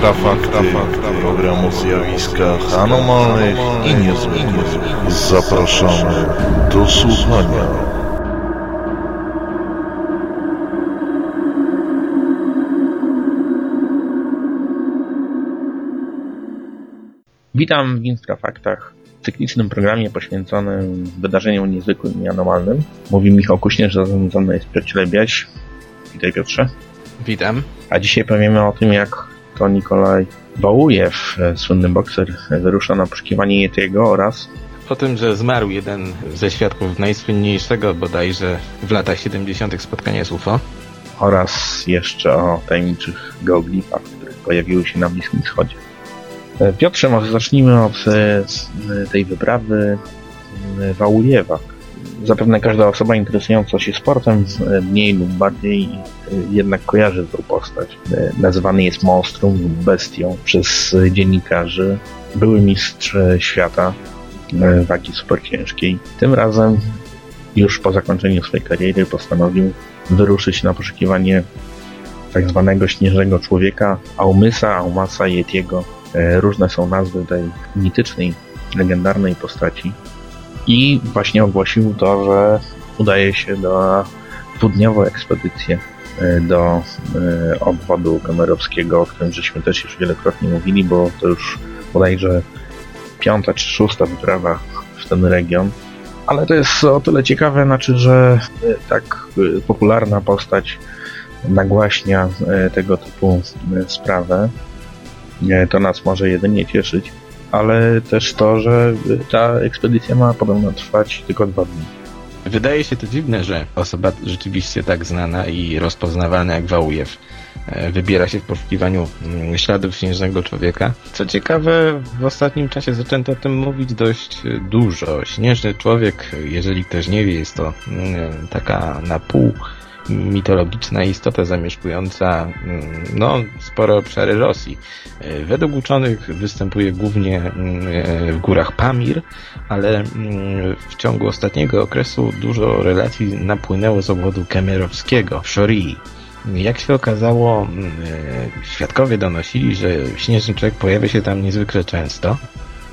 Kontrafakty, program o zjawiskach anomalnych i niezwykłych. Zapraszamy do słuchania. Witam w Instrafaktach, cyklicznym programie poświęconym wydarzeniom niezwykłym i anormalnym. Mówi Michał Kuśnierz, razem ze mną jest Piotr Lebiaś. Witaj Piotrze. Witam. A dzisiaj powiemy o tym, jak to Nikolaj Wałujew, słynny bokser, wyrusza na poszukiwanie Yetiego oraz o tym, że zmarł jeden ze świadków najsłynniejszego bodajże w latach 70. spotkania z UFO. Oraz jeszcze o tajemniczych geoglifach, które pojawiły się na Bliskim Wschodzie. E, Piotrze, może zacznijmy od e, tej wyprawy e, Wałujewa. Zapewne każda osoba interesująca się sportem mniej lub bardziej jednak kojarzy tę postać. Nazywany jest monstrum lub bestią przez dziennikarzy. Były mistrz świata wagi superciężkiej. Tym razem już po zakończeniu swojej kariery postanowił wyruszyć na poszukiwanie tak zwanego śnieżnego człowieka Aumysa, Aumasa Yetiego, E, różne są nazwy tej mitycznej, legendarnej postaci. I właśnie ogłosił to, że udaje się na dwudniową ekspedycję e, do e, obwodu kamerowskiego, o którym żeśmy też już wielokrotnie mówili, bo to już bodajże piąta czy szósta wyprawa w ten region. Ale to jest o tyle ciekawe, znaczy, że tak popularna postać nagłaśnia tego typu sprawę, to nas może jedynie cieszyć, ale też to, że ta ekspedycja ma podobno trwać tylko dwa dni. Wydaje się to dziwne, że osoba rzeczywiście tak znana i rozpoznawalna jak Wałujew e, wybiera się w poszukiwaniu mm, śladów śnieżnego człowieka. Co ciekawe, w ostatnim czasie zaczęto o tym mówić dość dużo. Śnieżny człowiek, jeżeli ktoś nie wie, jest to mm, taka na pół mitologiczna istota zamieszkująca mm, no, spore obszary Rosji. E, według uczonych występuje głównie mm, e, w górach Pamir, ale mm, w ciągu ostatniego okresu dużo relacji napłynęło z obwodu kemerowskiego, Shorii. Jak się okazało, e, świadkowie donosili, że śnieżny człowiek pojawia się tam niezwykle często.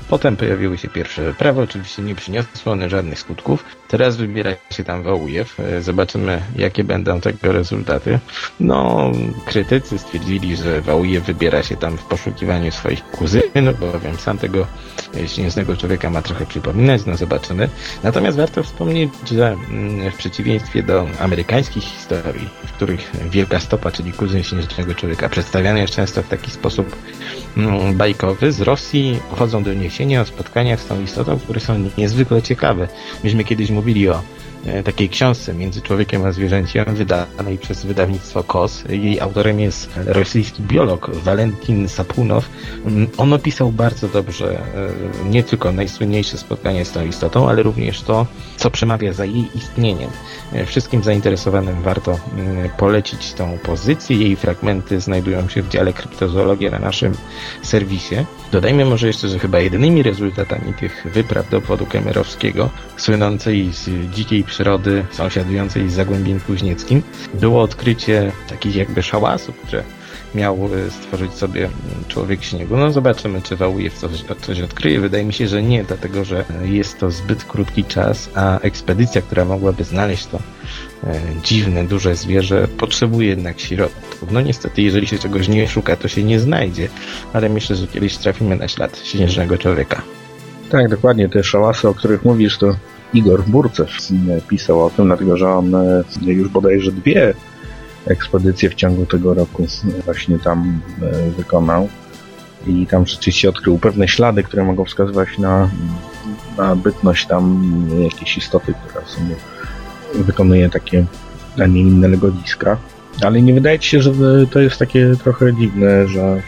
Potem pojawiły się pierwsze wyprawy, oczywiście nie przyniosły one żadnych skutków. Teraz wybiera się tam Wołujew. E, zobaczymy, jakie będą tego rezultaty. No, krytycy stwierdzili, że Wołujew wybiera się tam w poszukiwaniu swoich kuzynów, bowiem sam tego śnieżnego człowieka ma trochę przypominać, no zobaczymy. Natomiast warto wspomnieć, że mm, w przeciwieństwie do amerykańskich historii, w których Wielka Stopa, czyli kuzyn śnieżnego człowieka, przedstawiany jest często w taki sposób bajkowy, z Rosji chodzą doniesienia o spotkaniach z tą istotą, które są niezwykle ciekawe. Myśmy kiedyś mówili o takiej książce Między Człowiekiem a Zwierzęciem, wydanej przez wydawnictwo KOS. Jej autorem jest rosyjski biolog Walentin Sapunow. Mm, on opisał bardzo dobrze e, nie tylko najsłynniejsze spotkanie z tą istotą, ale również to, co przemawia za jej istnieniem. E, wszystkim zainteresowanym warto mm, polecić tą pozycję. Jej fragmenty znajdują się w dziale kryptozoologia na naszym serwisie. Dodajmy może jeszcze, że chyba jedynymi rezultatami tych wypraw do obwodu kemerowskiego, słynącej z dzikiej przyrody sąsiadującej z Zagłębiem Kuźnieckim, było odkrycie takich jakby szałasów, które miał e, stworzyć sobie człowiek śniegu. No zobaczymy, czy Wałujew coś, coś odkryje. Wydaje mi się, że nie, dlatego że jest to zbyt krótki czas, a ekspedycja, która mogłaby znaleźć to e, dziwne, duże zwierzę, potrzebuje jednak środków. No niestety, jeżeli się czegoś nie szuka, to się nie znajdzie, ale myślę, że kiedyś trafimy na ślad śnieżnego człowieka. Tak, dokładnie. Te szałasy, o których mówisz, to Igor Burcew pisał o tym, dlatego że on e, już bodajże dwie ekspedycję w ciągu tego roku właśnie tam e, wykonał. I tam rzeczywiście odkrył pewne ślady, które mogą wskazywać na, na bytność tam jakiejś istoty, która sobie wykonuje takie, a nie inne legowiska. Ale nie wydaje ci się, że to jest takie trochę dziwne, że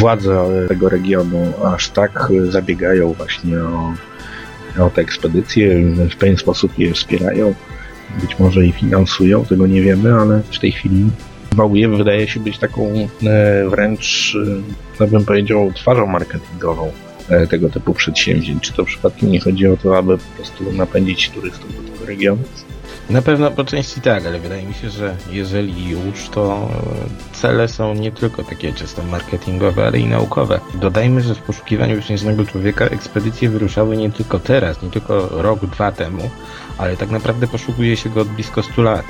władze tego regionu aż tak zabiegają właśnie o, o te ekspedycje, w pewien sposób je wspierają być może i finansują, tego nie wiemy, ale w tej chwili Wałuje wydaje się być taką e, wręcz, e, no bym powiedział, twarzą marketingową e, tego typu przedsięwzięć. Czy to przypadkiem nie chodzi o to, aby po prostu napędzić turystów do tego regionu? Na pewno po części tak, ale wydaje mi się, że jeżeli już, to cele są nie tylko takie czysto marketingowe, ale i naukowe. Dodajmy, że w poszukiwaniu śnieżnego człowieka ekspedycje wyruszały nie tylko teraz, nie tylko rok, dwa temu, ale tak naprawdę poszukuje się go od blisko 100 lat.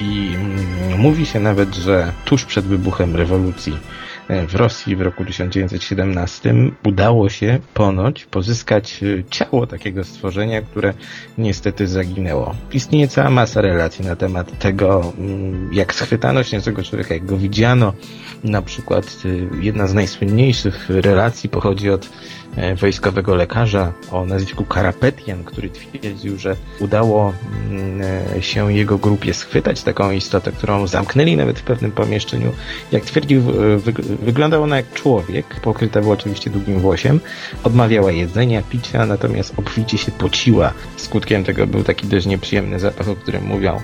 I mm, mówi się nawet, że tuż przed wybuchem rewolucji E, w Rosji w roku 1917 udało się ponoć pozyskać e, ciało takiego stworzenia, które niestety zaginęło. Istnieje cała masa relacji na temat tego, mm, jak schwytano śnieżnego człowieka, jak go widziano. Na przykład e, jedna z najsłynniejszych relacji pochodzi od E, wojskowego lekarza o nazwisku Karapetian, który twierdził, że udało mm, e, się jego grupie schwytać taką istotę, którą zamknęli nawet w pewnym pomieszczeniu. Jak twierdził, e, wyglądała ona jak człowiek, pokryta była oczywiście długim włosiem, odmawiała jedzenia, picia, natomiast obficie się pociła. Skutkiem tego był taki dość nieprzyjemny zapach, o którym mówią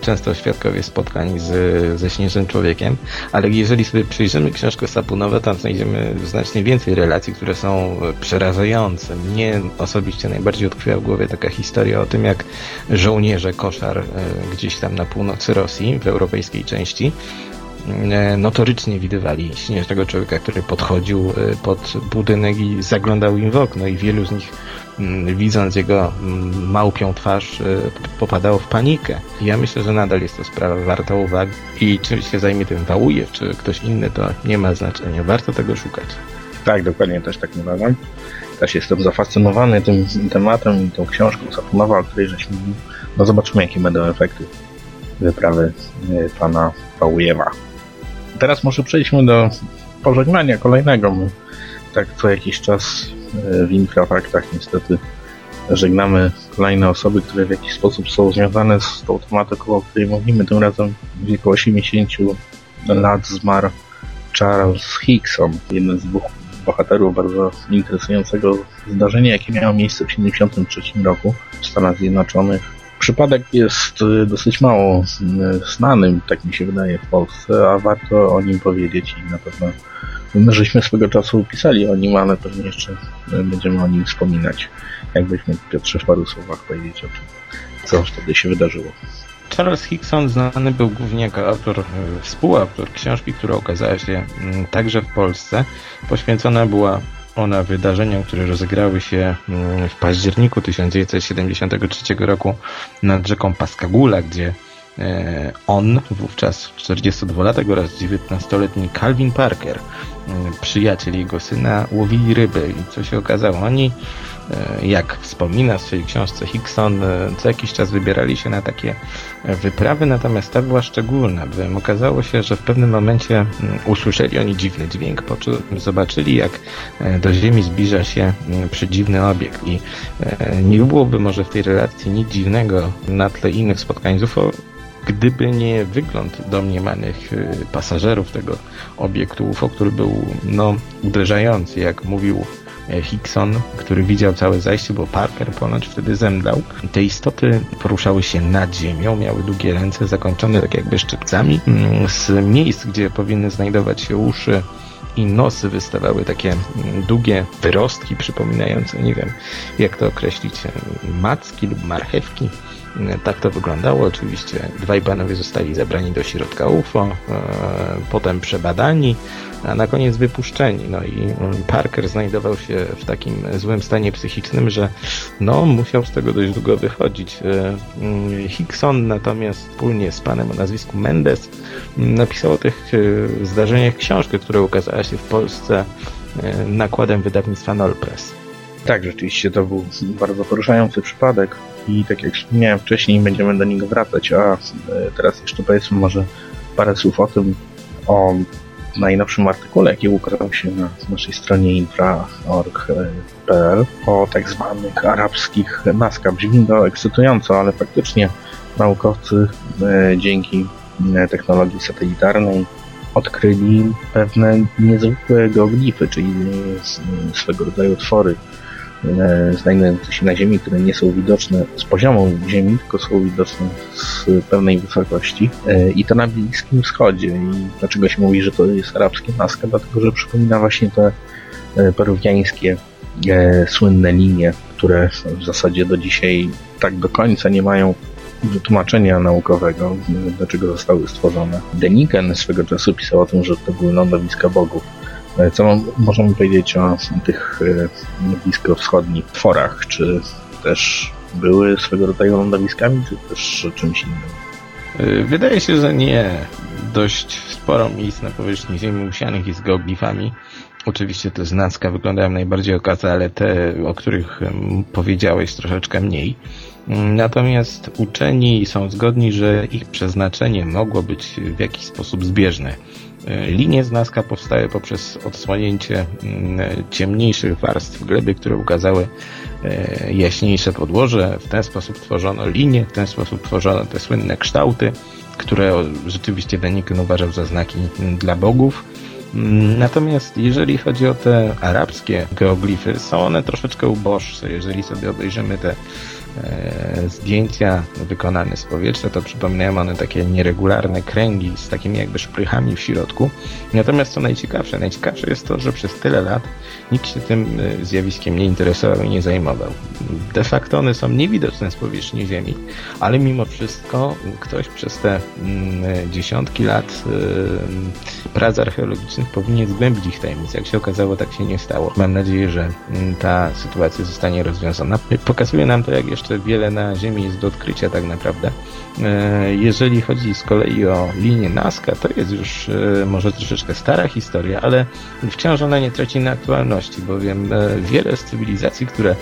często świadkowie spotkań z, ze śnieżnym człowiekiem, ale jeżeli sobie przyjrzymy książkę Sapunowa, tam znajdziemy znacznie więcej relacji, które są przerażające. Mnie osobiście najbardziej utkwiła w głowie taka historia o tym, jak żołnierze koszar e, gdzieś tam na północy Rosji, w europejskiej części, e, notorycznie widywali śnieżnego człowieka, który podchodził e, pod budynek i zaglądał im w okno i wielu z nich mm, widząc jego mm, małpią twarz popadało w panikę. Ja myślę, że nadal jest to sprawa warta uwagi i czy się zajmie tym Wałujew, czy ktoś inny, to nie ma znaczenia. Warto tego szukać. Tak, dokładnie też tak uważam. Też jestem zafascynowany tym tematem i tą książką Sapunowa, o której żeśmy mówili. No zobaczymy, jakie będą efekty wyprawy e, pana Pałujewa. Teraz może przejdźmy do pożegnania kolejnego. My tak co jakiś czas e, w infrafaktach niestety żegnamy kolejne osoby, które w jakiś sposób są związane z tą tematyką, o której mówimy. Tym razem w wieku 80 lat zmarł Charles Hickson, jeden z dwóch bohaterów bardzo interesującego zdarzenia, jakie miało miejsce w 1973 roku w Stanach Zjednoczonych. Przypadek jest y, dosyć mało y, znanym, tak mi się wydaje, w Polsce, a warto o nim powiedzieć i na pewno my żeśmy swego czasu pisali o nim, ale pewnie jeszcze y, będziemy o nim wspominać. Jakbyśmy Piotrze w paru słowach powiedzieć o tym, co wtedy się wydarzyło. Charles Hickson znany był głównie jako autor, e, współautor książki, która ukazała się mm, także w Polsce. Poświęcona była ona wydarzeniom, które rozegrały się mm, w październiku 1973 roku nad rzeką Pascagoula, gdzie on, wówczas 42-latek oraz 19-letni Calvin Parker, mm, przyjaciel jego syna, łowili ryby i co się okazało? Oni E, jak wspomina w swojej książce Hickson, e, co jakiś czas wybierali się na takie wyprawy, natomiast ta była szczególna, bowiem okazało się, że w pewnym momencie mm, usłyszeli oni dziwny dźwięk, zobaczyli, jak e, do Ziemi zbliża się mm, przedziwny obiekt i nie byłoby może w tej relacji nic dziwnego na tle innych spotkań z UFO, gdyby nie wygląd domniemanych pasażerów tego obiektu UFO, który był no, uderzający, jak mówił E, Hickson, który widział całe zajście, bo Parker ponoć wtedy zemdlał. Te istoty poruszały się nad ziemią, miały długie ręce zakończone tak jakby szczypcami. Mm, z miejsc, gdzie powinny znajdować się uszy i nosy wystawały takie mm, długie wyrostki przypominające, nie wiem jak to określić, macki lub marchewki. Mm, tak to wyglądało. Oczywiście dwaj panowie zostali zabrani do środka UFO, e, potem przebadani, a na koniec wypuszczeni. No i mm, Parker znajdował się w takim złym stanie psychicznym, że no, musiał z tego dość długo wychodzić. E, mm, Hickson natomiast wspólnie z panem o nazwisku Mendes mm, napisał o tych e, zdarzeniach książkę, która ukazała się w Polsce e, nakładem wydawnictwa Nolpress. Tak, rzeczywiście to był bardzo poruszający przypadek i tak jak wspomniałem wcześniej, będziemy do niego wracać, a teraz jeszcze powiedzmy może parę słów o tym, o najnowszym artykule, jaki ukazał się na naszej stronie infra.org.pl o tak zwanych arabskich maskach. Brzmi to ekscytująco, ale faktycznie naukowcy e, dzięki e, technologii satelitarnej odkryli pewne niezwykłe geoglify, czyli e, swego rodzaju twory E, znajdujące się na Ziemi, które nie są widoczne z poziomu Ziemi, tylko są widoczne z pewnej wysokości. E, I to na Bliskim Wschodzie. I dlaczego się mówi, że to jest arabskie maska? Dlatego, że przypomina właśnie te e, peruwiańskie słynne linie, które w zasadzie do dzisiaj tak do końca nie mają wytłumaczenia naukowego, dlaczego zostały stworzone. Deniken swego czasu pisał o tym, że to były lądowiska bogów. E, Co możemy powiedzieć o tych e, bliskowschodnich tworach? Czy też były swego rodzaju lądowiskami, czy też czymś innym? Y, Wydaje się, że nie. Dość sporo miejsc na powierzchni Ziemi usianych jest geoglifami. Oczywiście te z Nacka wyglądają najbardziej okaze, ale te, o których powiedziałeś, troszeczkę mniej. Natomiast uczeni są zgodni, że ich przeznaczenie mogło być w jakiś sposób zbieżne. Y, Linie z Nazca powstały poprzez odsłonięcie mm, ciemniejszych warstw gleby, które ukazały e, jaśniejsze podłoże. W ten sposób tworzono linie, w ten sposób tworzono te słynne kształty, które rzeczywiście Deniken uważał za znaki mm, dla bogów. Mm, Natomiast jeżeli chodzi o te arabskie geoglify, są one troszeczkę uboższe. Jeżeli sobie obejrzymy te e, zdjęcia wykonane z powietrza, to przypominają one takie nieregularne kręgi z takimi jakby szprychami w środku. Natomiast co najciekawsze, najciekawsze jest to, że przez tyle lat nikt się tym e, zjawiskiem nie interesował i nie zajmował. De facto one są niewidoczne z powierzchni Ziemi, ale mimo wszystko ktoś przez te mm, dziesiątki lat prac archeologicznych powinien zgłębić ich tajemnice. Jak się okazało, tak się nie stało. Mam nadzieję, że mm, ta sytuacja zostanie rozwiązana. Pokazuje nam to, jak jeszcze wiele na Ziemi jest do odkrycia tak naprawdę. E, Jeżeli chodzi z kolei o linię Nazca, to jest już e, może troszeczkę stara historia, ale wciąż ona nie traci na aktualności, bowiem e, wiele z cywilizacji, które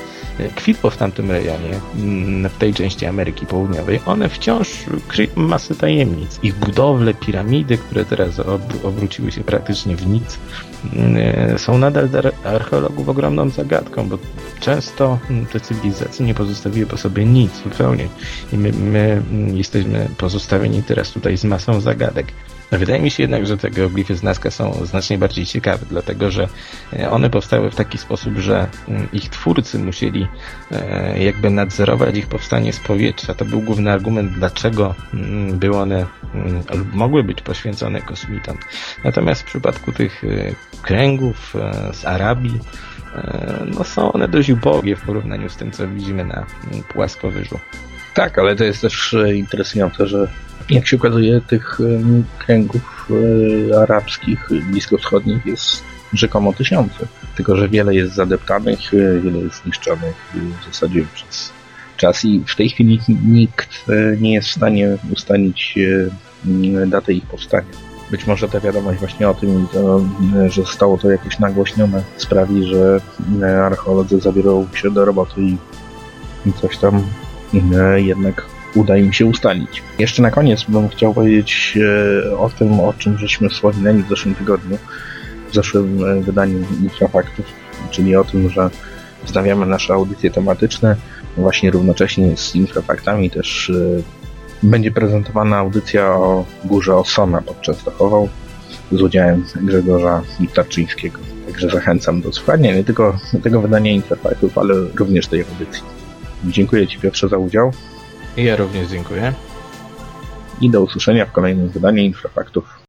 kwitło w tamtym rejonie, mm, w tej części Ameryki Południowej, one wciąż kryją masę tajemnic. Ich budowle, piramidy, które teraz ob- obróciły się praktycznie w nic, są nadal dla archeologów ogromną zagadką, bo często mm, te cywilizacje nie pozostawiły po sobie nic zupełnie i my, my mm, jesteśmy pozostawieni teraz tutaj z masą zagadek. Wydaje mi się jednak, że te geoglify z Nazca są znacznie bardziej ciekawe, dlatego że e, one powstały w taki sposób, że mm, ich twórcy musieli e, jakby nadzorować ich powstanie z powietrza. To był główny argument, dlaczego mm, były one mm, lub mogły być poświęcone kosmitom. Natomiast w przypadku tych e, kręgów z Arabii, no są one dość ubogie w porównaniu z tym, co widzimy na płaskowyżu. Tak, ale to jest też e, interesujące, że jak się okazuje, tych em, kręgów e, arabskich, e, bliskowschodnich jest rzekomo tysiące. Tylko, że wiele jest zadeptanych, e, wiele jest zniszczonych e, w zasadzie przez czas i w tej chwili nikt e, nie jest w stanie ustalić e, daty ich powstania. Być może ta wiadomość właśnie o tym, e, że zostało to jakoś nagłośnione, sprawi, że e, archeolodzy zabiorą się do roboty i coś tam e, jednak uda im się ustalić. Jeszcze na koniec bym chciał powiedzieć e, o tym, o czym żeśmy wspominali w zeszłym tygodniu, w zeszłym e, wydaniu Infrafaktów, czyli o tym, że wznawiamy nasze audycje tematyczne. Właśnie równocześnie z Infrafaktami też e, będzie prezentowana audycja o Górze Osona pod Częstochową z udziałem Grzegorza Tarczyńskiego. Także zachęcam do słuchania nie tylko tego wydania Infrafaktów, ale również tej audycji. Dziękuję Ci Piotrze za udział I ja również dziękuję. i do usłyszenia w kolejnym wydaniu Infrafaktów.